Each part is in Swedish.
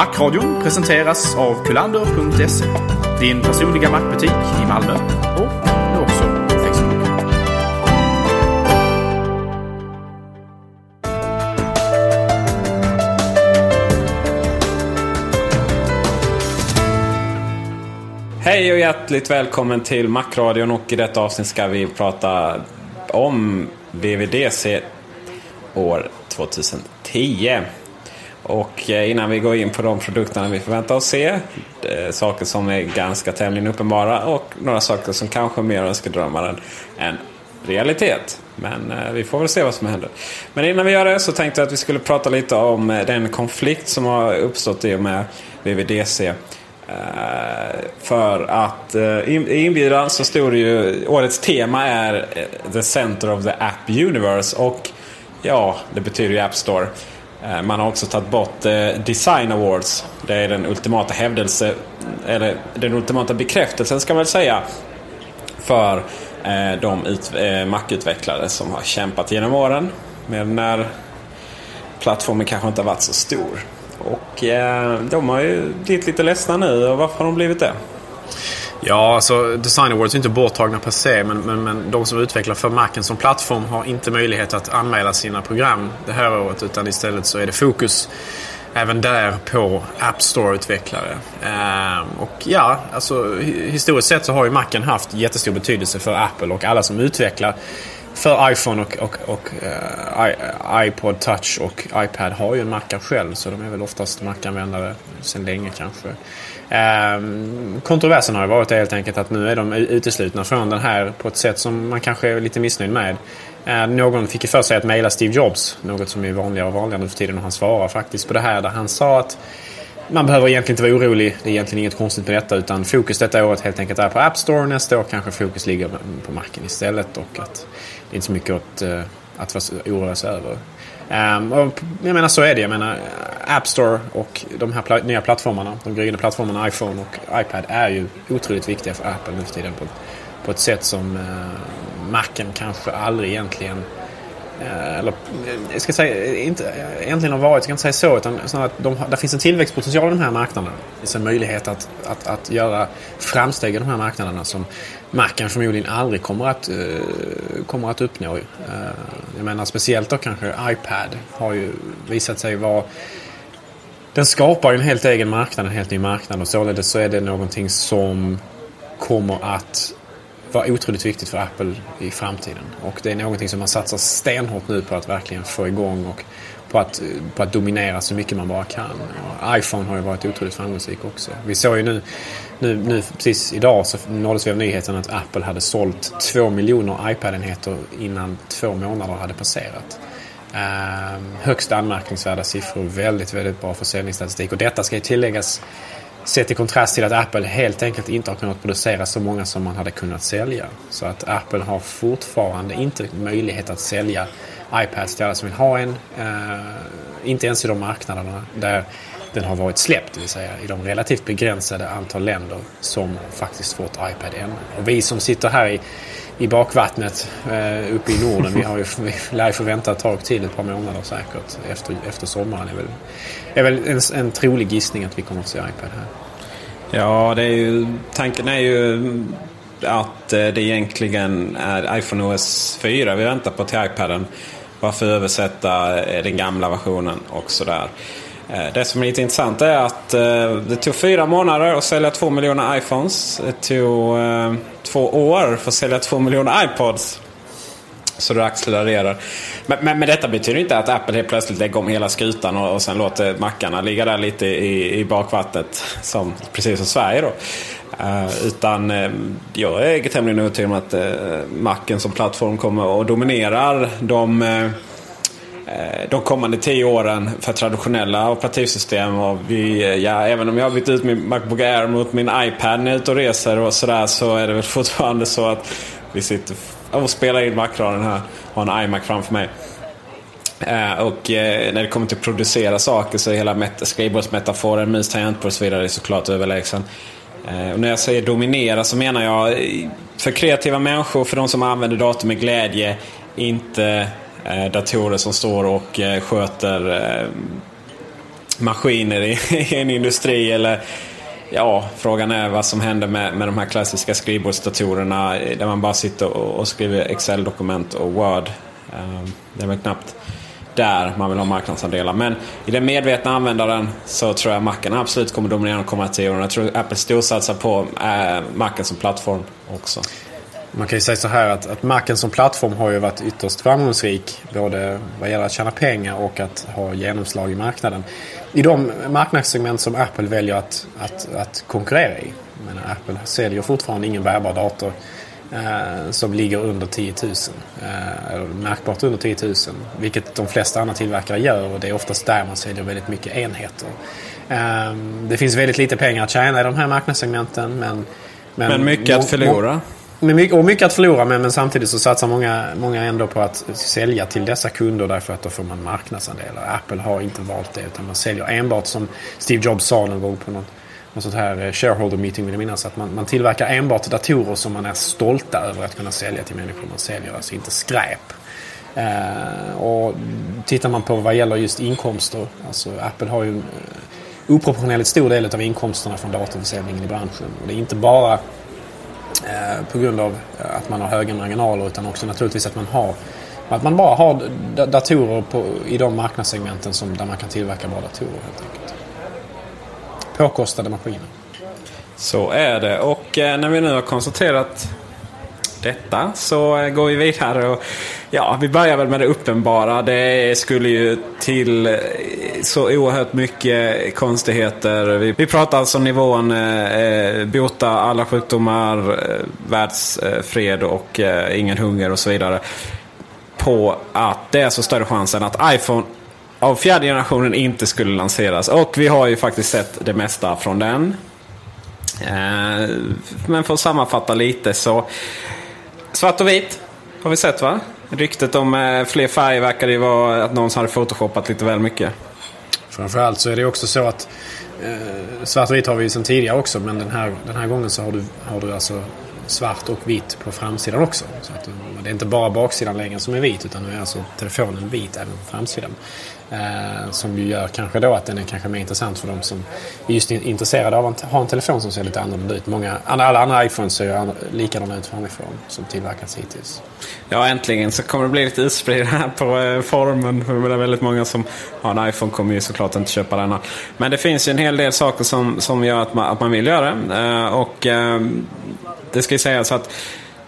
Macradion presenteras av kulander.se. Din personliga mackbutik i Malmö och nu också på Facebook. Hej och hjärtligt välkommen till Macradion och i detta avsnitt ska vi prata om VVDC år 2010. Och eh, innan vi går in på de produkterna vi förväntar oss se, eh, saker som är ganska tämligen uppenbara och några saker som kanske är mer önskedrömmar än, realitet. Men eh, vi får väl se vad som händer. Men innan vi gör det så tänkte jag att vi skulle prata lite om den konflikt som har uppstått i och med VVDC. För att i inbjudan så stod det ju årets tema är The Center of the App Universe. Och ja, det betyder ju App Store. Eh, man har också tagit bort eh, Design Awards. Det är den ultimata hävdelse, eller den ultimata bekräftelsen ska man väl säga. För eh, de ut, Mac-utvecklare som har kämpat genom åren. Med när plattformen kanske inte har varit så stor. Och de har ju blivit lite ledsna nu. Och varför har de blivit det? Ja, alltså Design Awards är inte borttagna per se men, men, men de som utvecklar för Macen som plattform har inte möjlighet att anmäla sina program det här året utan istället så är det fokus även där på App Store-utvecklare. Eh, och ja, alltså historiskt sett så har ju Macen haft jättestor betydelse för Apple och alla som utvecklar för iPhone och, och, och uh, iPod Touch och iPad har ju en macka själv så de är väl oftast mackanvändare sedan länge kanske. Um, kontroversen har ju varit helt enkelt att nu är de uteslutna från den här på ett sätt som man kanske är lite missnöjd med. Uh, någon fick ju för sig att mejla Steve Jobs, något som är vanligare och vanligare nu för tiden och han svarar faktiskt på det här där han sa att man behöver egentligen inte vara orolig. Det är egentligen inget konstigt med detta utan fokus detta året helt enkelt är på App Store. Nästa år kanske fokus ligger på marken istället och att det är inte så mycket eh, att, att oroa sig över. Um, jag menar så är det. Jag menar App Store och de här pl nya plattformarna, de gryende plattformarna iPhone och iPad är ju otroligt viktiga för Apple nu för tiden på, på ett sätt som uh, Macen kanske aldrig egentligen Eh, eller, eh, jag ska säga, eh, inte, egentligen har varit, jag ska inte säga så, utan snarare att de, där finns en tillväxtpotential i de här marknaderna. Det finns en möjlighet att, att, att göra framsteg i de här marknaderna som marken förmodligen aldrig kommer att, kommer att uppnå. Jag menar speciellt då kanske iPad har ju visat sig vara den skapar ju en helt egen marknad, en helt ny marknad och således så är det någonting som kommer att vara otroligt viktigt för Apple i framtiden. Och det är någonting som man satsar stenhårt nu på att verkligen få igång och på att, på att dominera så mycket man bara kan. Och iPhone har ju varit otroligt framgångsrik också. Vi såg ju nu, nu, nu precis idag så nåddes vi av nyheten att Apple hade sålt två miljoner iPad-enheter innan två månader hade passerat. Um, högst anmärkningsvärda siffror, väldigt, väldigt bra försäljningsstatistik. Och detta ska ju tilläggas Sett i kontrast till att Apple helt enkelt inte har kunnat producera så många som man hade kunnat sälja. Så att Apple har fortfarande inte möjlighet att sälja iPads till alla som vill ha en. Eh, inte ens i de marknaderna där den har varit släppt, det vill säga i de relativt begränsade antal länder som faktiskt fått iPad ännu. Och vi som sitter här i, i bakvattnet eh, uppe i Norden, vi, har ju, vi lär ju få vänta ett tag till, ett par månader säkert, efter, efter sommaren. är väl, är väl en, en trolig gissning att vi kommer att se iPad här. Ja, det är ju, tanken är ju att eh, det egentligen är iPhone OS 4 vi väntar på till iPaden. Varför översätta eh, den gamla versionen och sådär. Eh, det som är lite intressant är att eh, det tog fyra månader att sälja två miljoner iPhones. Det tog eh, två år för att sälja två miljoner iPods. Så det accelererar. Men, men, men detta betyder inte att Apple helt plötsligt lägger om hela skutan och, och sen låter mackarna ligga där lite i, i bakvattnet. Som, precis som Sverige då. Uh, utan uh, jag är tämligen övertygad om att uh, Macken som plattform kommer att dominera de, Eh, de kommande tio åren för traditionella operativsystem. Och vi, eh, ja, även om jag har bytt ut min Macbook Air mot min iPad när jag är ute och reser och sådär så är det väl fortfarande så att vi sitter och spelar in Macradion här. Har en iMac framför mig. Eh, och när det kommer till att producera saker så är hela skrivbordsmetaforen, mus, tangentbord och så vidare såklart överlägsen. Och när jag säger dominera så menar jag för kreativa människor, för de som använder dator med glädje, inte Eh, datorer som står och eh, sköter eh, maskiner i en industri. Eller ja, frågan är vad som händer med, med de här klassiska skrivbordsdatorerna där man bara sitter och, och skriver Excel-dokument och Word. Ehm, det är väl knappt där man vill ha marknadsandelar. Men i den medvetna användaren så tror jag Macen absolut kommer dominera de kommande tio åren. Jag tror Apple storsatsar på äh, Macen som plattform också. Man kan ju säga så här att, att Macen som plattform har ju varit ytterst framgångsrik. Både vad gäller att tjäna pengar och att ha genomslag i marknaden. I de marknadssegment som Apple väljer att, att, att konkurrera i. Men Apple säljer fortfarande ingen bärbar dator eh, som ligger under 10 000. Eh, märkbart under 10 000. Vilket de flesta andra tillverkare gör och det är oftast där man säljer väldigt mycket enheter. Eh, det finns väldigt lite pengar att tjäna i de här marknadssegmenten. Men, men, men mycket att förlora. Mycket, och mycket att förlora men, men, samtidigt så satsar många, många ändå på att sälja till dessa kunder därför att då får man marknadsandelar. Apple har inte valt det utan man säljer enbart som Steve Jobs sa någon gång på någon något sånt här eh, shareholder meeting vill jag minnas. Att man, man tillverkar enbart datorer som man är stolta över att kunna sälja till människor. Man säljer alltså inte skräp. Eh, och tittar man på vad gäller just inkomster. Alltså Apple har ju en eh, oproportionerligt stor del av inkomsterna från datorförsäljningen i branschen. Och det är inte bara Eh, på grund av eh, att man har höga marginaler utan också naturligtvis att man har att man bara har datorer på, i de marknadssegmenten som, där man kan tillverka bra datorer helt enkelt påkostade maskiner. Så är det. Och eh, när vi nu har konstaterat detta så går vi vidare. Och, ja, vi börjar väl med det uppenbara. Det skulle ju till eh, så oerhört mycket konstigheter. Vi, vi pratar alltså om nivån eh, eh bota alla sjukdomar, eh, världsfred eh, och eh, ingen hunger och så vidare. På att det är så större chansen att iPhone av fjärde generationen inte skulle lanseras. Och vi har ju faktiskt sett det mesta från den. Eh, men för att sammanfatta lite så. Svart och vit har vi sett va? Ryktet om eh, fler färger verkade ju vara att någon hade photoshoppat lite väl mycket. Framförallt så är det också så att eh, svart och vitt har vi ju sedan tidigare också men den här, den här gången så har du, har du alltså svart och vitt på framsidan också. Så att, eh, det är inte bara baksidan längre som är vit utan nu är alltså telefonen vit även på framsidan. Eh, som ju gör kanske då att den är kanske mer intressant för de som är just intresserade av att ha en telefon som ser lite annorlunda ut. Många, alla andra iPhones ser ju likadana ut framifrån som tillverkats hittills. Ja, äntligen så kommer det bli lite utspridning här på eh, formen. För det är väldigt många som har en iPhone kommer ju såklart inte köpa denna. Men det finns ju en hel del saker som, som gör att man, att man vill göra det. Eh, och eh, det ska ju sägas att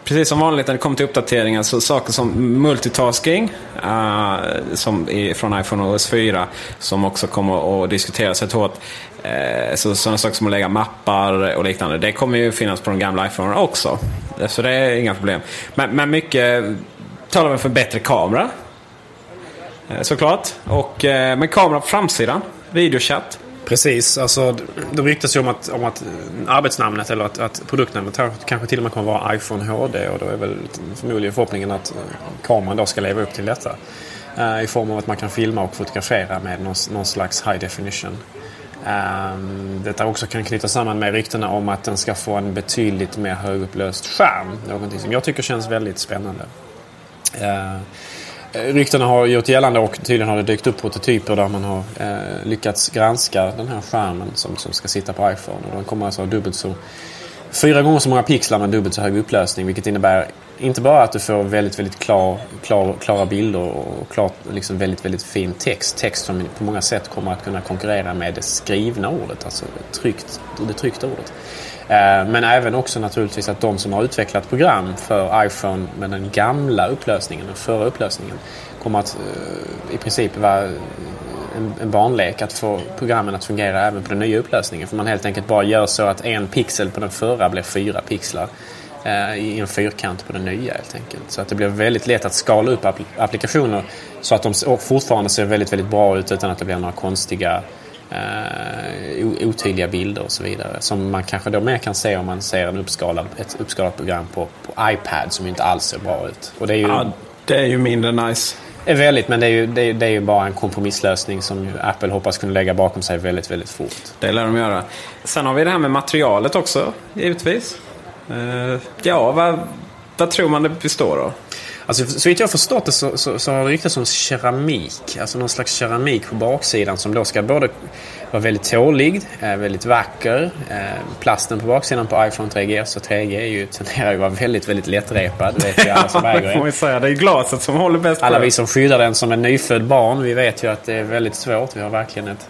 Precis som vanligt när det kommer till uppdateringar så saker som multitasking uh, som är från iPhone OS 4 som också kommer att diskuteras rätt hårt. Uh, så, sådana saker som att lägga mappar och liknande. Det kommer ju finnas på de gamla iPhone också. Så det är inga problem. Men, men mycket talar väl för bättre kamera. Uh, såklart. Och, men kamera på framsidan. Videochatt. Precis, alltså det ryktas ju om att, om att arbetsnamnet eller att, att produktnamnet kanske till och med kommer vara iPhone HD och då är väl förmodligen förhoppningen att eh, kameran då ska leva upp till detta. Uh, I form av att man kan filma och fotografera med någon, någon slags high definition. Um, detta också kan knyta samman med ryktena om att den ska få en betydligt mer högupplöst skärm. Någonting som jag tycker känns väldigt spännande. Uh, Eh, ryktena har gjort gällande och tydligen har det dykt upp prototyper där man har eh, lyckats granska den här skärmen som, som ska sitta på iPhone. Och den kommer alltså ha dubbelt så, fyra gånger så många pixlar men dubbelt så hög upplösning. Vilket innebär inte bara att du får väldigt, väldigt klar, klar, klara bilder och klart, liksom väldigt, väldigt fin text. Text som på många sätt kommer att kunna konkurrera med det skrivna ordet, alltså tryckt, det tryckta ordet. Eh, men även också naturligtvis att de som har utvecklat program för iPhone med den gamla upplösningen, den förra upplösningen, kommer att eh, i princip vara en, en barnlek att få programmen att fungera även på den nya upplösningen. För man helt enkelt bara gör så att en pixel på den förra blir fyra pixlar eh, i en fyrkant på den nya helt enkelt. Så att det blir väldigt lätt att skala upp applikationer så att de fortfarande ser väldigt, väldigt bra ut utan att det blir några konstiga uh, otydliga bilder och så vidare. Som man kanske då mer kan se om man ser en uppskalad, ett uppskalat program på, på iPad som inte alls ser bra ut. Och det är ju, ja, det är ju mindre nice. Är väldigt, men det är, ju, det, är, det är ju bara en kompromisslösning som Apple hoppas kunna lägga bakom sig väldigt, väldigt fort. Det lär de göra. Sen har vi det här med materialet också, givetvis. Uh, ja, vad, vad tror man det består av? Alltså, så vitt jag förstått det så, så, så har det ryktats om keramik. Alltså någon slags keramik på baksidan som då ska både vara väldigt tålig, eh, väldigt vacker. Eh, plasten på baksidan på iPhone 3G, så 3G är ju, tenderar ju att vara väldigt, väldigt lättrepad. Det vet ju alla som äger det. säga, det är glaset som håller bäst Alla vi som skyddar den som en nyfödd barn, vi vet ju att det är väldigt svårt. Vi har verkligen ett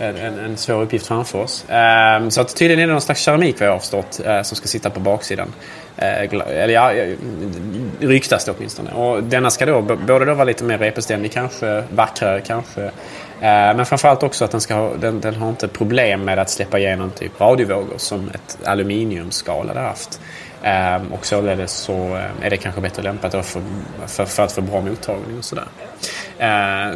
en, en svår uppgift framför oss. Um, så att tydligen är det någon slags keramik vad jag har förstått uh, som ska sitta på baksidan. Eh, eller ja, ryktas det åtminstone. Och denna ska då både då vara lite mer repeständig kanske, vackrare kanske. Eh, men framförallt också att den, ska ha, den, den, har inte problem med att släppa igenom typ radiovågor som ett aluminiumskal hade haft. Eh, och således så är det kanske bättre lämpat för, för, för, att få bra mottagning och sådär.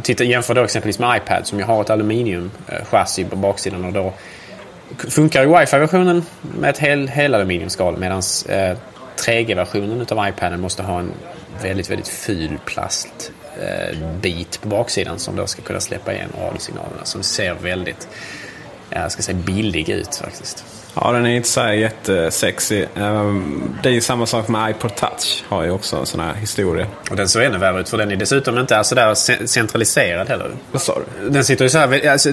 Titta, jämför då exempelvis med iPad som ju har ett aluminiumchassi på baksidan och då funkar ju wifi-versionen med ett hel, hel aluminiumskal medan eh, 3G-versionen av iPaden måste ha en väldigt, väldigt ful plastbit eh, på baksidan som då ska kunna släppa igen radiosignalerna som ser väldigt, jag ska säga billig ut faktiskt. Ja, den är inte så jättesexig. Ehm, det är ju samma sak med iPod Touch. Har ju också en sån här historia. Och den ser ännu värre ut för den är dessutom inte så där centraliserad heller. Vad sa du? Den sitter ju så här, alltså,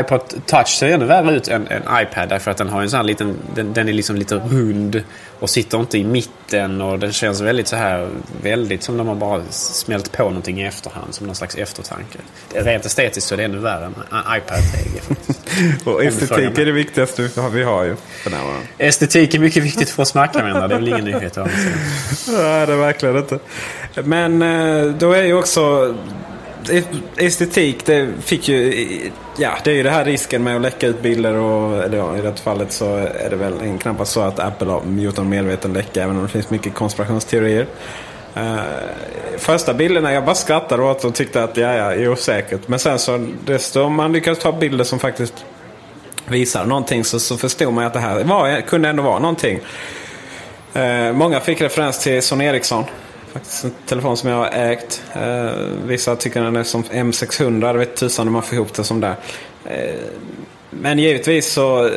iPod Touch ser ännu värre ut än, än iPad därför att den har en sån här liten, den, den är liksom lite rund och sitter inte i mitten och den känns väldigt så här, väldigt som de har bara smält på någonting i efterhand som någon slags eftertanke. Rent estetiskt så är det ännu värre än iPad 3G och estetik är det viktigaste vi har ju för Estetik är mycket viktigt för oss Mac-användare, det är väl ingen nyhet. Nej, det är verkligen inte. Men eh, då är ju också estetik, det fick ju... Ja, det är ju det här risken med att läcka ut bilder och eller ja, i det fallet så är det väl knappast så att Apple har gjort en medveten läcka även om det finns mycket konspirationsteorier. Uh, första bilderna jag bara skrattade åt och tyckte att ja, ja, är osäkert. Men sen så desto man lyckas ta bilder som faktiskt visar någonting så, så förstod man att det här var, kunde ändå vara någonting. Eh, många fick referens till Sony Ericsson faktiskt en telefon som jag har ägt. Eh, vissa tycker den är som M600. Det vet tusan om man får ihop det som där. Eh, men givetvis så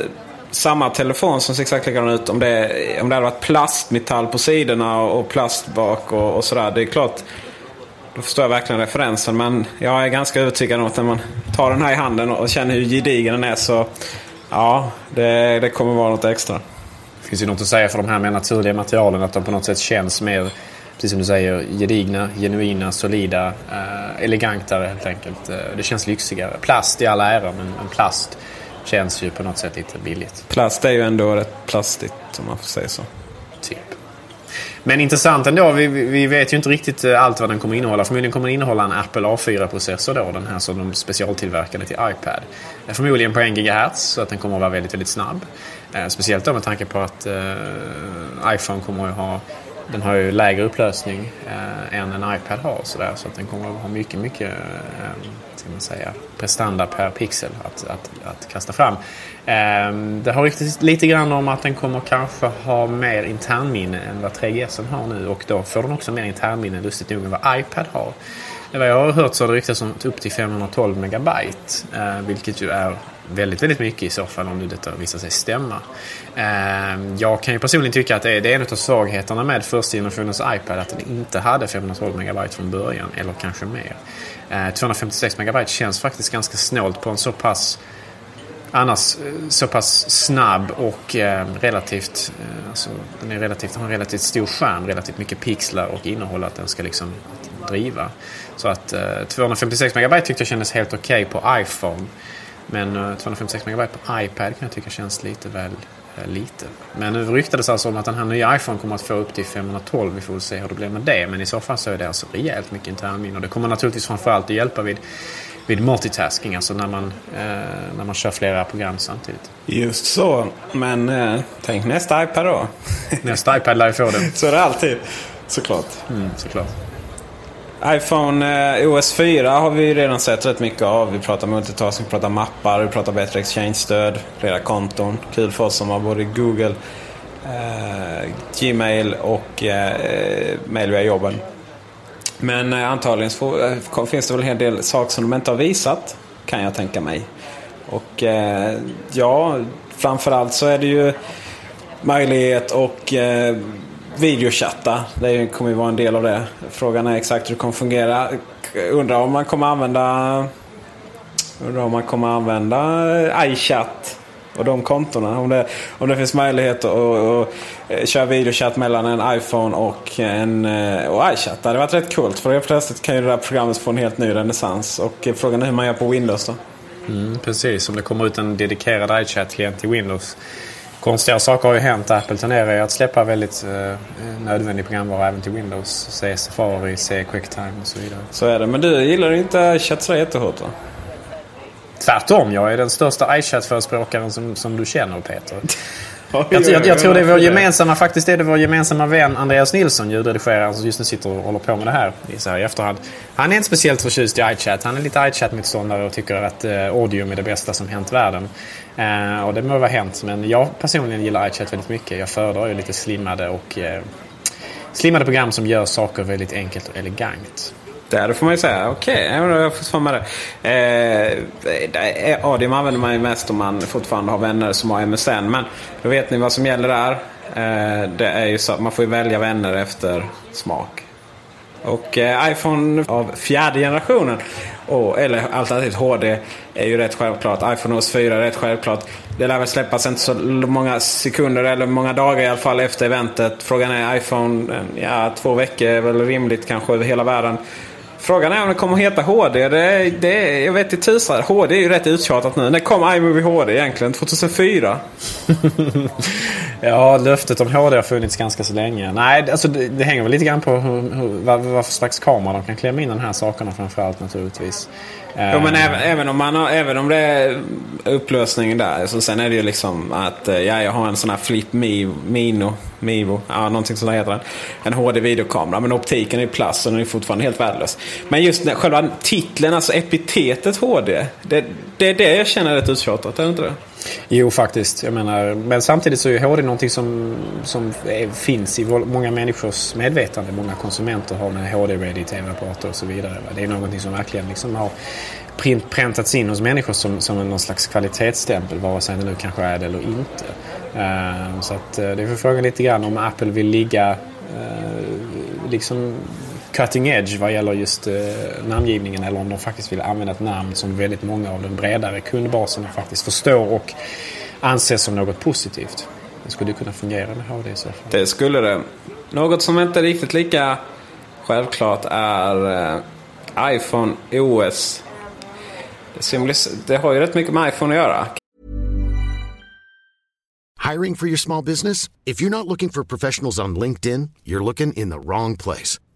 samma telefon som ser exakt likadan ut. Om det, om det hade varit plastmetall på sidorna och plast bak och, och sådär. Det är klart. Då förstår jag verkligen referensen. Men jag är ganska övertygad om att när man tar den här i handen och känner hur gedigen den är så ja, det, det kommer vara något extra. Det finns ju något att säga för de här mer naturliga materialen. Att de på något sätt känns mer precis som du säger, gedigna, genuina, solida, eh, elegantare helt enkelt. Eh, det känns lyxigare. Plast i all ära, men, men plast känns ju på något sätt lite billigt. Plast är ju ändå rätt plastigt om man får säga så. Men intressant ändå, vi, vi vet ju inte riktigt eh, allt vad den kommer innehålla. Förmodligen kommer den innehålla en Apple A4-processor då, den här som de specialtillverkade till iPad. Eh, förmodligen på 1 GHz, så att den kommer att vara väldigt, väldigt snabb. Eh, speciellt då med tanke på att eh, iPhone kommer att ha den har ju lägre upplösning eh, än en iPad har så, där, så att den kommer att ha mycket, mycket eh, ska man säga, prestanda per pixel att, att, att kasta fram. Eh, det har ryktats lite grann om att den kommer kanske ha mer internminne än vad 3GS har nu och då får den också mer internminne lustigt nog än vad iPad har. Vad jag har hört så har det ryktats om upp till 512 megabyte. Eh, vilket ju är väldigt, väldigt mycket i så fall om nu detta visar sig stämma. Ehm, jag kan ju personligen tycka att det är, en av svagheterna med första generationens iPad att den inte hade 512 megabyte från början, eller kanske mer. Ehm, 256 megabyte känns faktiskt ganska snålt på en så pass annars eh, så pass snabb och eh, relativt, eh, alltså, den är relativt, har en relativt stor skärm, relativt mycket pixlar och innehåll att den ska liksom driva. Så att eh, 256 MB tyckte jag kändes helt okej okay på iPhone. Men eh, 256 MB på iPad kan jag tycka känns lite väl eh, lite. Men nu ryktades alltså om att den här nya iPhone kommer att få upp till 512. Vi får väl se hur det blir med det. Men i så fall så är det alltså rejält mycket internminne. Och det kommer naturligtvis framförallt att hjälpa vid, vid multitasking. Alltså när man, eh, när man kör flera program samtidigt. Just så. Men eh, tänk nästa iPad då. Nästa iPad lär ju få det. så är det alltid. Såklart. Mm, såklart iPhone eh, OS 4 har vi redan sett rätt mycket av. Vi pratar multitasking, vi pratar mappar, vi pratar bättre exchange-stöd, flera konton. Kul för oss som har både Google, eh, Gmail och eh, eh mail via jobben. Men eh, antagligen får, eh, finns det väl en hel del saker som de inte har visat, kan jag tänka mig. Och eh, ja, framförallt så är det ju möjlighet och eh, videochatta. Det kommer ju vara en del av det. Frågan är exakt hur det kommer fungera. Undrar om man kommer använda Undrar om man kommer använda iChat och de kontona. Om det, om det finns möjlighet att, att, att eh, köra videochatt mellan en iPhone och, en, eh, och iChat. Det hade varit rätt coolt. För helt plötsligt kan ju det där programmet få en helt ny renässans. Och eh, frågan är hur man gör på Windows då. Mm, precis, om det kommer ut en dedikerad iChat-klient till Windows. Konstiga saker har ju hänt. Apple tenderar ju att släppa väldigt eh, nödvändig programvara även till Windows. Se Safari, se Quicktime och så vidare. Så är det. Men du gillar inte iChat så jättehårt va? Tvärtom, jag är den största iChat-förespråkaren som, som du känner Peter. jag, jag, jag, tror det är vår gemensamma, faktiskt är det vår gemensamma vän Andreas Nilsson, ljudredigeraren som just nu sitter och håller på med det här så här i efterhand. Han är inte speciellt förtjust i iChat. Han är lite iChat-motståndare och tycker att eh, Audium är det bästa som hänt världen. Eh, och det må vara hänt, men jag personligen gillar iChat väldigt mycket. Jag föredrar ju lite slimmade och eh, slimmade program som gör saker väldigt enkelt och elegant. Där får man ju säga. Okej, okay, jag har fått för mig det. Eh, Adium använder man ju mest om man fortfarande har vänner som har MSN. Men då vet ni vad som gäller där. Eh, det är ju så att man får välja vänner efter smak. Och eh, iPhone av fjärde generationen, och, eller alternativt HD, är ju rätt självklart. iPhone OS 4 är rätt självklart. Det lär väl släppas inte så många sekunder eller många dagar i alla fall efter eventet. Frågan är iPhone, eh, ja två veckor är väl rimligt kanske över hela världen. Frågan är om det kommer att heta HD. Det, det, jag vet inte tusan. HD är ju rätt uttjatat nu. När kom iMovie HD egentligen? 2004? ja, löftet om HD har funnits ganska så länge. Nej, alltså det, det hänger väl lite grann på hur, hur, vad, vad för slags kamera de kan klämma in de här sakerna framförallt naturligtvis. Ja, men även, även, om man har, även om det är upplösningen där. Så sen är det ju liksom att ja, jag har en sån här Flip Mino, Mivo, ja, någonting sånt heter den. En HD-videokamera. Men optiken är ju plast och den är fortfarande helt värdelös. Men just när, själva titeln, alltså epitetet HD. Det, det är det jag känner rätt uttjatat, är det inte det? Jo, faktiskt. Jag menar, men samtidigt så är HD någonting som, som är, finns i många människors medvetande. Många konsumenter har med HD-ready tv-apparater och så vidare. Det är någonting som verkligen liksom har print, präntats in hos människor som, som någon slags kvalitetsstämpel, vare sig det nu kanske är det eller inte. Uh, så att, uh, det är frågan lite grann om Apple vill ligga uh, liksom cutting edge vad gäller just eh, namngivningen eller om de faktiskt vill använda ett namn som väldigt många av den bredare kundbasen faktiskt förstår och anser som något positivt. Det skulle kunna fungera med HD i så fall. Det skulle det. Något som inte är riktigt lika självklart är eh, iPhone OS. Det, det har ju rätt mycket med iPhone att göra. Hiring for your small business? If you're not looking for professionals on LinkedIn, you're looking in the wrong place.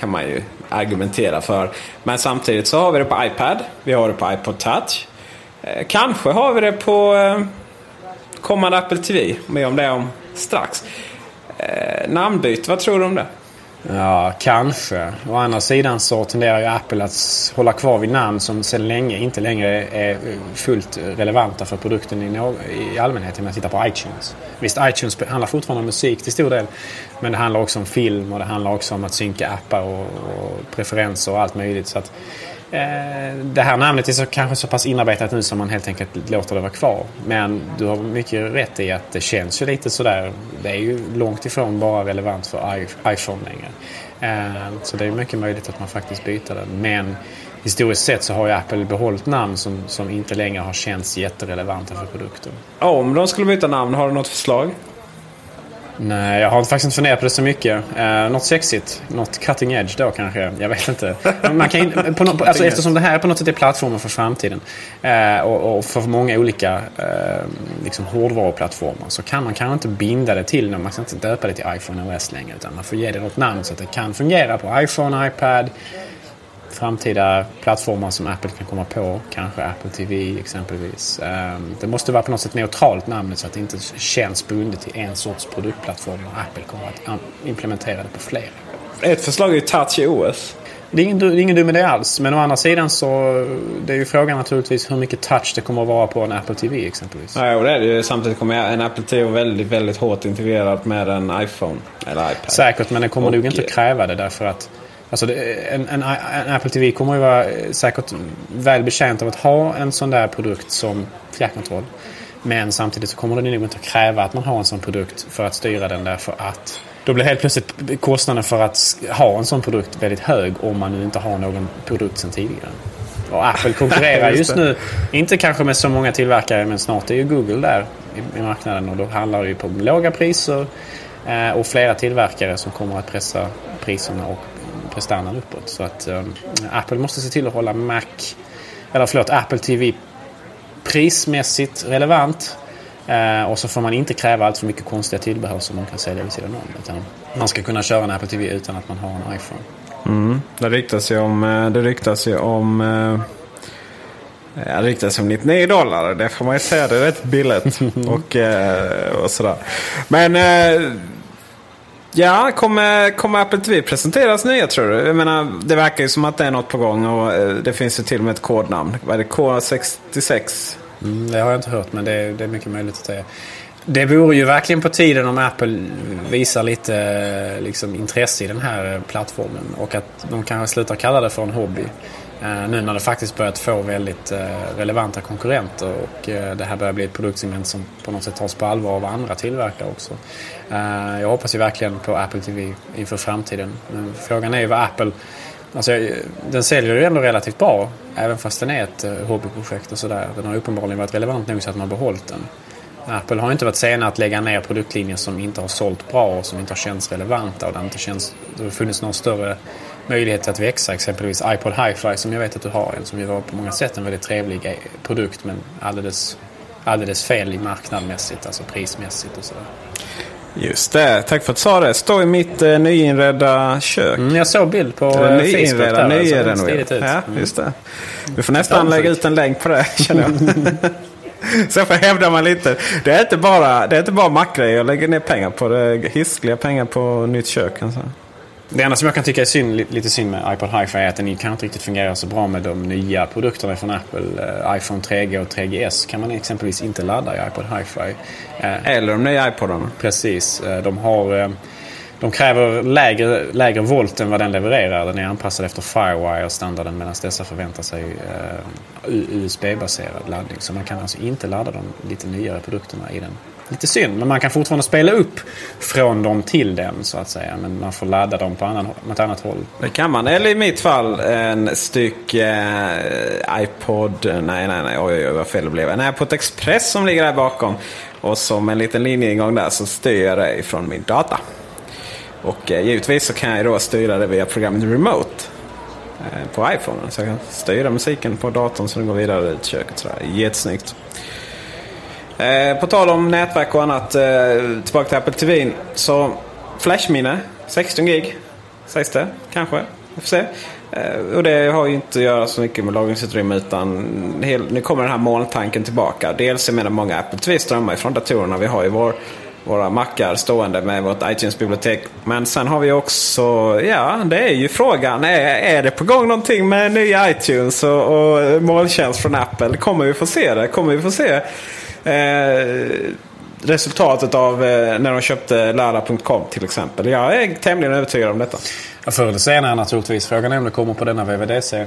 Kan man ju argumentera för. Men samtidigt så har vi det på iPad. Vi har det på iPod Touch. Eh, kanske har vi det på eh, kommande Apple TV. Mer om det om strax. Eh, namnbyte, vad tror du om det? Ja, kanske. Å andra sidan så tenderar ju Apple att hålla kvar vid namn som sedan länge inte längre är fullt relevanta för produkten i, i allmänhet. Om man tittar på iTunes. Visst, iTunes handlar fortfarande om musik till stor del. Men det handlar också om film och det handlar också om att synka appar och, och preferenser och allt möjligt. Så att Eh, det här namnet är så, kanske så pass inarbetat nu som man helt enkelt låter det vara kvar. Men du har mycket rätt i att det känns ju lite sådär. Det är ju långt ifrån bara relevant för iPhone längre. Eh, så det är mycket möjligt att man faktiskt byter den. Men historiskt sett så har ju Apple behållit namn som, som inte längre har känts jätterelevanta för produkten. Om de skulle byta namn, har du något förslag? Nej, jag har faktiskt inte funderat på det så mycket. Uh, något sexigt. Något cutting edge då kanske. Jag vet inte. Man kan, på no, alltså, eftersom det här på något sätt är plattformen för framtiden. Uh, och, och, för många olika uh, liksom hårdvaruplattformar. Så kan man kanske inte binda det till Man ska inte döpa det till iPhone OS längre. Utan man får ge det något namn så att det kan fungera på iPhone, iPad, framtida plattformar som Apple kan komma på. Kanske Apple TV exempelvis. Ehm, det måste vara på något sätt neutralt namnet så att det inte känns bundet till en sorts produktplattform och Apple kommer att implementera det på fler. Ett förslag är ju Touch OS. Det är ingen, det är ingen dum idé alls. Men å andra sidan så det är ju frågan naturligtvis hur mycket touch det kommer att vara på en Apple TV exempelvis. Ja, och det är det ju. Samtidigt kommer en Apple TV vara väldigt, väldigt hårt integrerad med en iPhone eller iPad. Säkert, men den kommer och, nog inte kräva det därför att Alltså en, en, en, Apple TV kommer ju vara eh, säkert väl betjänt av att ha en sån där produkt som fjärrkontroll. Men samtidigt så kommer den nog inte att kräva att man har en sån produkt för att styra den därför att då blir helt plötsligt kostnaden för att ha en sån produkt väldigt hög om man nu inte har någon produkt sedan tidigare. Och Apple konkurrerar just nu, inte kanske med så många tillverkare men snart är ju Google där i, i marknaden och då handlar det ju på låga priser eh, och flera tillverkare som kommer att pressa priserna och prestandan uppåt. Så att um, Apple måste se till att hålla Mac, eller förlåt, Apple TV prismässigt relevant. Uh, och så får man inte kräva allt för mycket konstiga tillbehör som man kan sälja vid sidan om. Man ska kunna köra en Apple TV utan att man har en iPhone. Mm. Det ryktas ju om, eh, det ryktas ju om det ryktas om 99 dollar. Det får man ju säga. Det är rätt billigt. och, och sådär. Men Ja, kommer, kommer Apple TV presenteras nya tror du? Jag menar, det verkar ju som att det är något på gång och eh, det finns ju till och med ett kodnamn. Vad är det? K66? Mm, det har jag inte hört men det är, det är mycket möjligt att det är. Det vore ju verkligen på tiden om Apple visar lite eh, liksom, intresse i den här plattformen och att de kanske slutar kalla det för en hobby. Eh, nu när det faktiskt börjat få väldigt eh, relevanta konkurrenter och eh, det här börjar bli ett produktsegment som på något sätt tas på allvar av andra tillverkare också. jag hoppas ju verkligen på Apple TV inför framtiden. Men frågan är ju vad Apple... Alltså, den säljer ju ändå relativt bra även fast den är ett hobbyprojekt och sådär. Den har uppenbarligen varit relevant nog så att man har behållit den. Apple har inte varit sena att lägga ner produktlinjer som inte har sålt bra och som inte har känts relevanta och där det inte känns, det har funnits någon större möjlighet att växa. Exempelvis iPod Hi-Fi som jag vet att du har en som ju var på många sätt en väldigt trevlig eh, produkt men alldeles, alldeles fel i marknadmässigt, alltså prismässigt och sådär. Just det, tack för att du sa det. Står i mitt eh, nyinredda kök. Mm, jag såg bild på eh, nyinredda, nyrenoverat. Ja, mm. just det. Vi får nästan lägga ut en länk på det känner jag. Så får hävda man lite. Det är inte bara, det är inte bara mackgrejer jag lägger ner pengar på. Det hiskliga pengar på nytt kök. Alltså. Det enda som jag kan tycka är synd, lite synd med iPod Hi-Fi är att den kan inte riktigt fungera så bra med de nya produkterna från Apple. Uh, iPhone 3G och 3GS kan man exempelvis inte ladda i iPod Hi-Fi. Uh, Eller de nya iPodarna. Precis. Uh, de har... De kräver lägre, lägre volt än vad den levererar. Den är anpassad efter Firewire-standarden medan dessa förväntar sig USB-baserad laddning. Så man kan alltså inte ladda de lite nyare produkterna i den lite synd. Men man kan fortfarande spela upp från dem till den så att säga. Men man får ladda dem på, annan, ett annat håll. Det kan man. Eller i mitt fall en styck eh, iPod. Nej, nej, nej. Oj, oj, oj, vad fel det blev. En iPod Express som ligger där bakom. Och som en liten linjeingång där så styr jag det ifrån min data. Och eh, givetvis så kan jag då styra det via programmet Remote. Eh, på iPhone. Så jag kan styra musiken på datorn så den går vidare ut i köket. Sådär. Jättesnyggt. Eh, på tal om nätverk och annat, eh, tillbaka till Apple TV. Så flashminne, 16 gig sägs det kanske. Vi får se. Eh, och det har ju inte att göra så mycket med lagringsutrymme utan hel, nu kommer den här molntanken tillbaka. Dels jag menar många Apple TV strömmar ifrån datorerna. Vi har ju vår, våra mackar stående med vårt iTunes-bibliotek. Men sen har vi också, ja det är ju frågan. Är, är det på gång någonting med nya iTunes och, och molntjänst från Apple? Kommer vi få se det? Kommer vi få se Eh, resultatet av eh, när de köpte Lala.com till exempel. Jag är tämligen övertygad om detta. Ja, förr eller senare naturligtvis. Frågan är om det kommer på denna VVDC. Eh,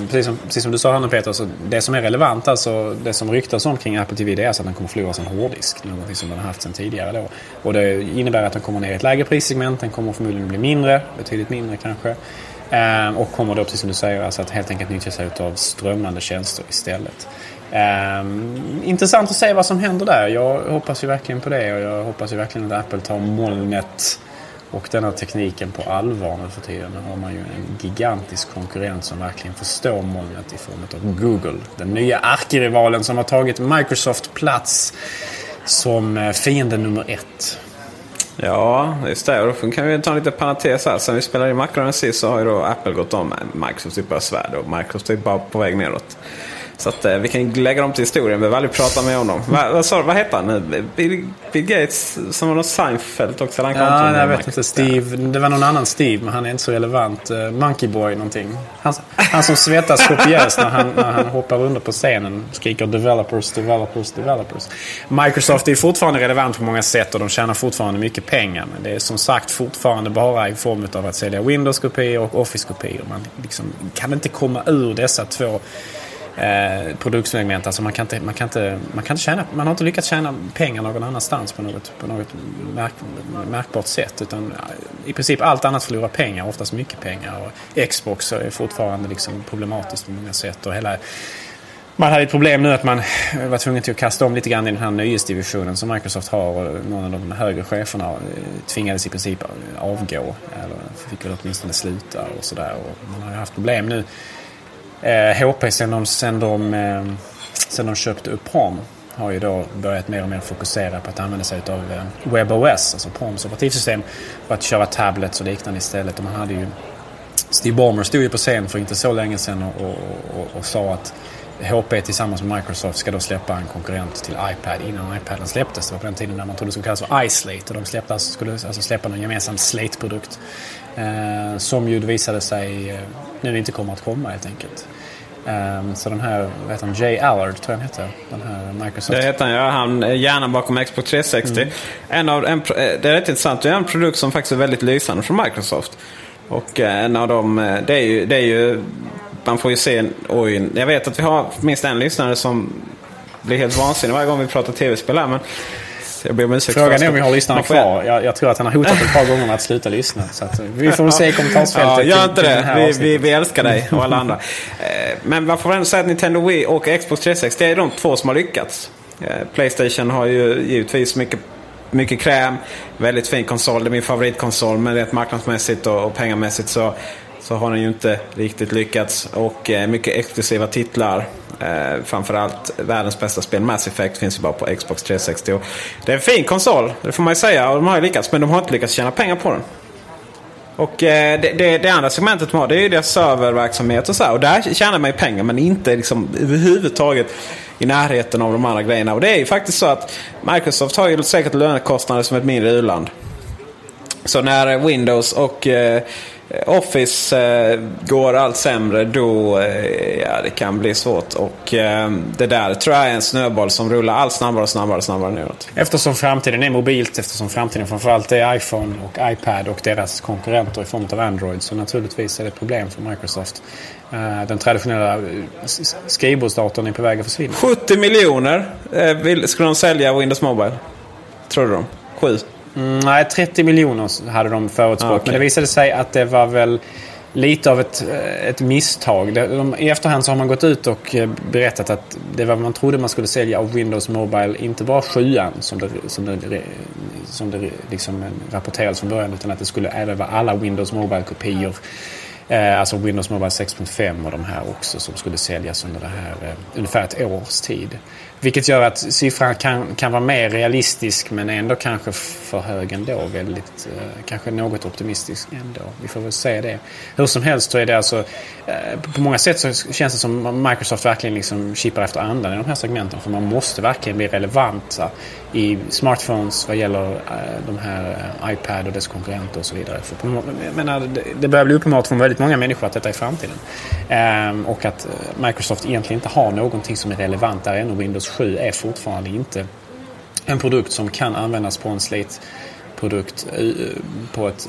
precis, som, precis som du sa här nu Peter, så det som är relevant, alltså det som ryktas om kring Apple TV det är alltså att den kommer förlora sin hårddisk. Någonting som den har haft sedan tidigare då. Och det innebär att den kommer ner i ett lägre prissegment. Den kommer förmodligen bli mindre, betydligt mindre kanske. Eh, och kommer då, precis som du säger, alltså att helt enkelt nyttja sig av strömmande tjänster istället. Eh, intressant att se vad som händer där. Jag hoppas ju verkligen på det och jag hoppas ju verkligen att Apple tar molnet och denna tekniken på allvar nu för tiden. Nu har man ju en gigantisk konkurrent som verkligen förstår molnet i form av Google. Den nya ärkerivalen som har tagit Microsoft plats som eh, fiende nummer ett. Ja, just det. Och då kan vi ta en liten parentes här. Sen vi spelade i Macron sist så har ju då Apple gått om Microsoft i bara svärd och Microsoft är bara på väg neråt. Så att, eh, vi kan lägga dem till historien. Vi behöver aldrig prata mer om dem. vad, vad, sa, vad heter han nu? Bill, Bill Gates som var någon Seinfeld också? Han ja, jag vet inte. Steve. Det var någon annan Steve, men han är inte så relevant. Uh, Monkey Boy någonting. Han, han som svettas kopiöst när han, när han hoppar under på scenen. Skriker developers, developers, developers. Microsoft är fortfarande relevant på många sätt och de tjänar fortfarande mycket pengar. Men det är som sagt fortfarande bara i form av att sälja Windows-kopior och Office-kopior. Man liksom kan inte komma ur dessa två eh, produktsegment. Alltså man, kan inte, man, kan inte, man, kan inte tjäna, man har inte lyckats tjäna pengar någon annanstans på något, på något märk, märkbart sätt. Utan eh, i princip allt annat förlorar pengar, oftast mycket pengar. Och Xbox är fortfarande liksom problematiskt på många sätt. Och hela, man hade ett problem nu att man eh, var tvungen till att kasta om lite grann i den här nyhetsdivisionen som Microsoft har. Och någon av de högre cheferna eh, tvingades i princip avgå. Eller fick väl åtminstone sluta och sådär. Man har ju haft problem nu Eh, HP sen de, sen, de, eh, sen de köpte upp PROM har ju då börjat mer och mer fokusera på att använda sig av eh, WebOS, alltså PROMs operativsystem, för att köra tablets och liknande istället. Och man hade ju, Steve Ballmer stod ju på scen för inte så länge sedan och, och, och, och sa att HP tillsammans med Microsoft ska då släppa en konkurrent till iPad innan iPaden släpptes. Det var på den tiden när man trodde det skulle kallas för iSlate och de släppte, skulle alltså släppa en gemensam Slate-produkt. Eh, som ju visade sig eh, nu inte kommer att komma helt enkelt. Um, så den här, vad heter han, Jay Allard tror jag han heter. Den här Microsoft. Det heter han ja. Han är hjärnan bakom Xbox 360. Mm. En av, en, eh, det är rätt intressant. Det är en produkt som faktiskt är väldigt lysande från Microsoft. Och en av dem, det är ju, det är ju man får ju se, oj, jag vet att vi har minst en lyssnare som blir helt vansinnig varje gång vi pratar tv-spel här. Men jag ber om ursäkt Frågan är om vi har lyssnarna kvar. Jag, jag, tror att han har hotat ett par gånger med att sluta lyssna. Så vi får se i kommentarsfältet. Ja, gör inte det. Vi, vi, vi, älskar dig och alla andra. Eh, men man får ändå säga att Nintendo Wii och Xbox 360 är de två som har lyckats. Eh, Playstation har ju givetvis mycket mycket kräm, väldigt fin konsol. Det är min favoritkonsol. Men rent marknadsmässigt och, och pengamässigt så, så har den ju inte riktigt lyckats. Och eh, mycket exklusiva titlar. Eh, framförallt världens bästa spel, Mass Effect, finns ju bara på Xbox 360. Och det är en fin konsol, det får man ju säga. Och de har ju lyckats, men de har inte lyckats tjäna pengar på den. Och eh, det, det, det, andra segmentet de har det är ju deras serververksamhet och så här. Och där tjänar man ju pengar men inte liksom överhuvudtaget i närheten av de andra grejerna. Och det är ju faktiskt så att Microsoft har ju säkert lönekostnader som ett mindre u-land. Så när Windows och Eh, Office eh, går allt sämre då eh, ja, det kan bli svårt. Och eh, det där tror jag är en snöboll som rullar allt snabbare och snabbare och snabbare neråt. Eftersom framtiden är mobilt, eftersom framtiden framförallt är iPhone och iPad och deras konkurrenter i form av Android så naturligtvis är det ett problem för Microsoft. Eh, den traditionella eh, skrivbordsdatorn är på väg att försvinna. 70 miljoner eh, skulle de sälja Windows Mobile. Tror du de? 7? Mm, nej, 30 miljoner hade de förutspått. Ah, okay. Men det visade sig att det var väl lite av ett, eh, ett misstag. De, I efterhand så har man gått ut och eh, berättat att det var vad man trodde man skulle sälja av Windows Mobile. Inte bara 7 som det, som det, som det liksom rapporterades från början utan att det skulle även vara alla Windows Mobile-kopior. Eh, alltså Windows Mobile 6.5 och de här också som skulle säljas under det här eh, ungefär ett års tid. Vilket gör att siffran kan, kan vara mer realistisk men ändå kanske för hög ändå. Väldigt, eh, kanske något optimistisk ändå. Vi får väl se det. Hur som helst så är det alltså... Eh, på många sätt så känns det som Microsoft verkligen liksom kippar efter andan i de här segmenten. För man måste verkligen bli relevanta i smartphones vad gäller eh, de här eh, iPad och dess konkurrenter och så vidare. För på, menar, det börjar bli uppenbart för väldigt många människor att detta är framtiden. Ehm, och att eh, Microsoft egentligen inte har någonting som är relevant där ännu. Windows 7 är fortfarande inte en produkt som kan användas på en Slate-produkt på ett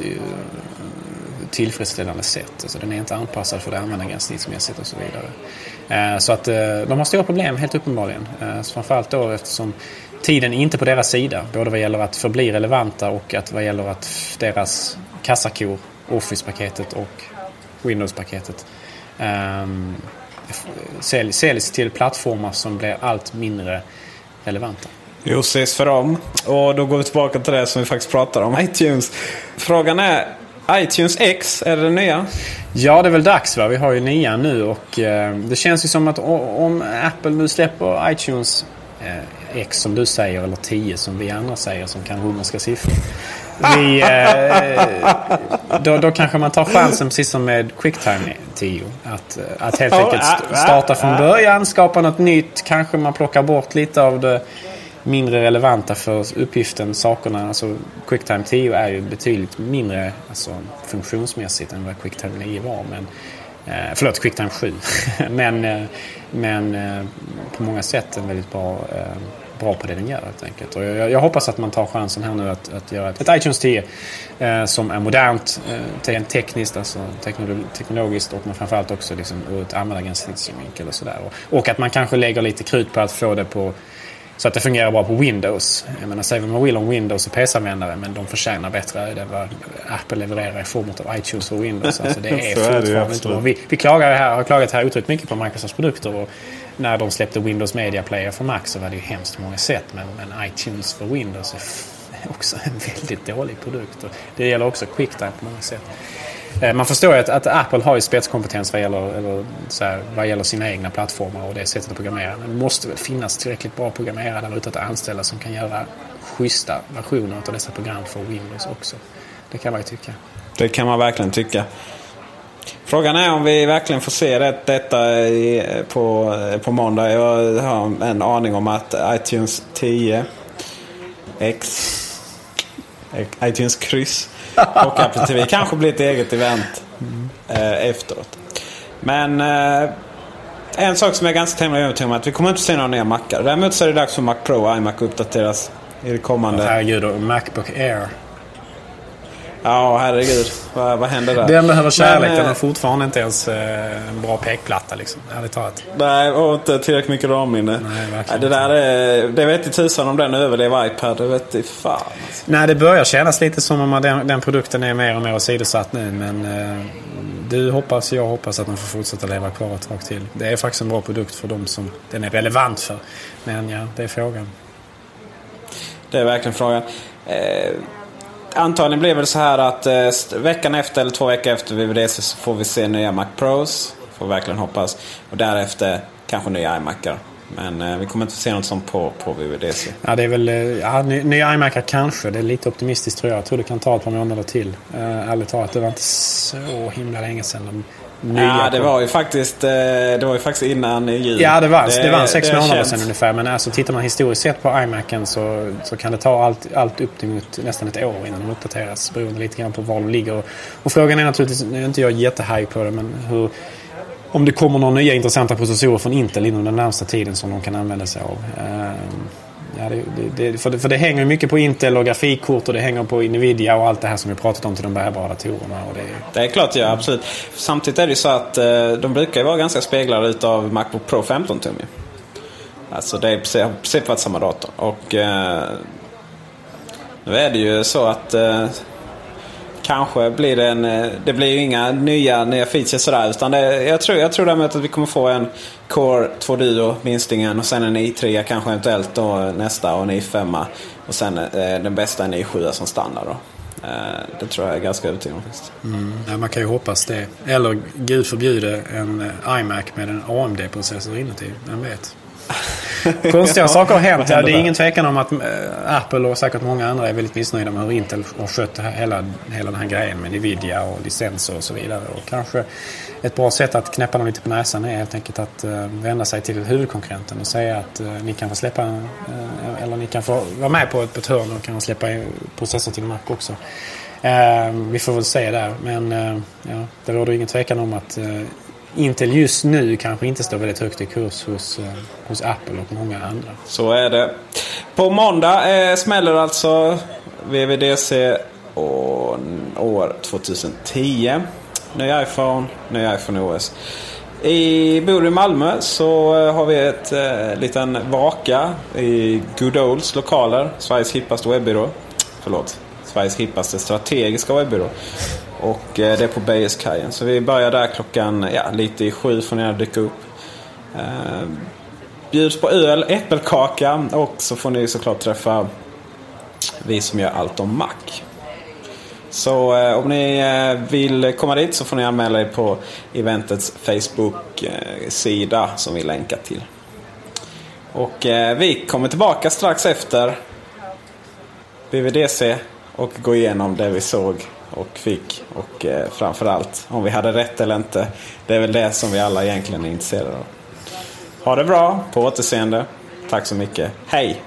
tillfredsställande sätt. Alltså den är inte anpassad för det användargränssnittsmässigt och så vidare. Ehm, så att de har stora problem helt uppenbarligen. Ehm, framförallt då eftersom tiden är inte på deras sida. Både vad gäller att förbli relevanta och att vad gäller att deras kassakor, Office-paketet och Windows-paketet um, säljs till plattformar som blir allt mindre relevanta. Jo, ses för dem. Och då går vi tillbaka till det som vi faktiskt pratar om, iTunes. Frågan är, iTunes X, är det den nya? Ja, det är väl dags va? Vi har ju nian nu och eh, det känns ju som att om Apple nu släpper iTunes eh, X som du säger eller 10 som vi andra säger som kan romerska siffror. Vi, eh, då, då kanske man tar chansen precis som med Quicktime 10. Att, att helt enkelt starta från början, skapa något nytt. Kanske man plockar bort lite av det mindre relevanta för uppgiften, sakerna. Alltså Quicktime 10 är ju betydligt mindre alltså, funktionsmässigt än vad Quicktime 9 var. Men, eh, förlåt, Quicktime 7. men eh, men eh, på många sätt en väldigt bra eh, bra på det den gör helt enkelt. Och jag, jag, hoppas att man tar chansen här nu att, att göra ett, ett iTunes 10 eh, som är modernt, eh, tekniskt, alltså teknologiskt och men framförallt också liksom ur ett användargränssynvinkel och sådär. Och, och att man kanske lägger lite krut på att få det på så att det fungerar bra på Windows. Jag menar, säger vad man vill om Windows och PC-användare men de förtjänar bättre än vad Apple levererar i form av iTunes och Windows. Alltså det är fortfarande inte bra. Vi, vi klagar här, har klagat här otroligt mycket på Microsofts produkter. Och när de släppte Windows Media Player för Mac så var det ju hemskt många sätt. Men, men iTunes för Windows är också en väldigt dålig produkt. Och det gäller också QuickTime på många sätt. Eh, man förstår ju att, att, Apple har ju spetskompetens vad gäller, eller så här, vad gäller sina egna plattformar och det sättet att programmera. Men det måste väl finnas tillräckligt bra programmerare där ute att anställa som kan göra schyssta versioner av dessa program för Windows också. Det kan man ju tycka. Det kan man verkligen tycka. Frågan är om vi verkligen får se det, detta i, på, på måndag. Jag har en aning om att iTunes 10 X iTunes kryss och Apple TV kanske blir ett eget event eh, efteråt. Men eh, en sak som jag är ganska tämligen övertygad om är att vi kommer inte se några nya Macar. Däremot så är det dags för Mac Pro och iMac uppdateras i det kommande. Herregud, och Macbook Air. Ja, herregud. Vad, vad händer där? Den behöver kärlek. Den har eh, fortfarande inte ens eh, en bra pekplatta liksom. Ärligt talat. Nej, och inte tillräckligt mycket ramminne. Nej, det där är, Det vet i tusan om den överlever iPad. Det vet i fan. Alltså. Nej, det börjar kännas lite som om den, den produkten är mer och mer åsidosatt nu. Men eh, du hoppas, jag hoppas att den får fortsätta leva kvar ett tag till. Det är faktiskt en bra produkt för de som den är relevant för. Men ja, det är frågan. Det är verkligen frågan. Eh, antagligen blir det så här att eh, veckan efter eller två veckor efter VVDC så får vi se nya Mac Pros. Får verkligen hoppas. Och därefter kanske nya iMacar. Men eh, vi kommer inte få se något sånt på, på VVDC. Ja, det är väl... Eh, ja, nya iMacar kanske. Det är lite optimistiskt tror jag. Jag tror det kan ta ett par månader till. Eh, ärligt talat, det var inte så himla länge sedan de Ja, det var ju faktiskt, eh, det var ju faktiskt innan jul. Ja, det var, det, det var sex det månader sedan ungefär. Men alltså, tittar man historiskt sett på iMacen så, så kan det ta allt, allt upp till nästan ett år innan de uppdateras. Beroende lite grann på var de ligger. Och, och frågan är naturligtvis, nu är inte jag jättehaj på det, men hur, om det kommer några nya intressanta processorer från Intel inom den närmsta tiden som de kan använda sig av. Ja, det, det, för, det, för det hänger mycket på Intel och grafikkort och det hänger på Nvidia och allt det här som vi pratat om till de bärbara datorerna. Och det... det är klart, ja absolut. Samtidigt är det ju så att eh, de brukar ju vara ganska speglade utav Macbook Pro 15 tum Alltså det är precis varit samma dator. Och eh, nu är det ju så att eh, kanske blir det en... Eh, det blir ju inga nya, nya features sådär. Utan det, jag, tror, jag tror däremot att vi kommer få en Core 2 Duo minstingen och sen en i3 kanske eventuellt då nästa och en i5. Och sen eh, den bästa en i7 som standard då. Eh, det tror jag är ganska övertygad om. Mm, ja, man kan ju hoppas det. Eller gud förbjude en eh, iMac med en AMD-processor inuti. Vem vet? Konstiga saker har hänt. Ja, det är ingen tvekan om att äh, Apple och säkert många andra är väldigt missnöjda med hur Intel har skött hela, hela den här grejen med Nvidia och licenser och så vidare. Och kanske ett bra sätt att knäppa dem lite på näsan är helt enkelt att eh, vända sig till huvudkonkurrenten och säga att eh, ni kan få släppa eh, eller ni kan få vara med på ett, hörn och kan släppa processor till Mac också. vi får väl se där men ja, det råder ingen tvekan om att Intel just nu kanske inte står väldigt högt i kurs hos, eh, hos Apple och många andra. Så är det. På måndag eh, smäller alltså VVDC år 2010. Ny iPhone, ny iPhone OS. I, bor du i Malmö så eh, har vi ett eh, liten vaka i Good Olds lokaler. Sveriges hippaste webbyrå. Förlåt. Sveriges hippaste strategiska webbyrå. Och eh, det är på Beijerskajen. Så vi börjar där klockan ja, lite i sju får ni gärna dyka upp. Eh, bjuds på öl, äppelkaka och så får ni såklart träffa vi som gör allt om Mac. Så eh, om ni eh, vill komma dit så får ni anmäla er på eventets Facebook-sida som vi länkar till. Och eh, vi kommer tillbaka strax efter BVDC och gå igenom det vi såg och fick. Och eh, framförallt om vi hade rätt eller inte. Det är väl det som vi alla egentligen är intresserade av. Ha det bra, på återseende. Tack så mycket. Hej!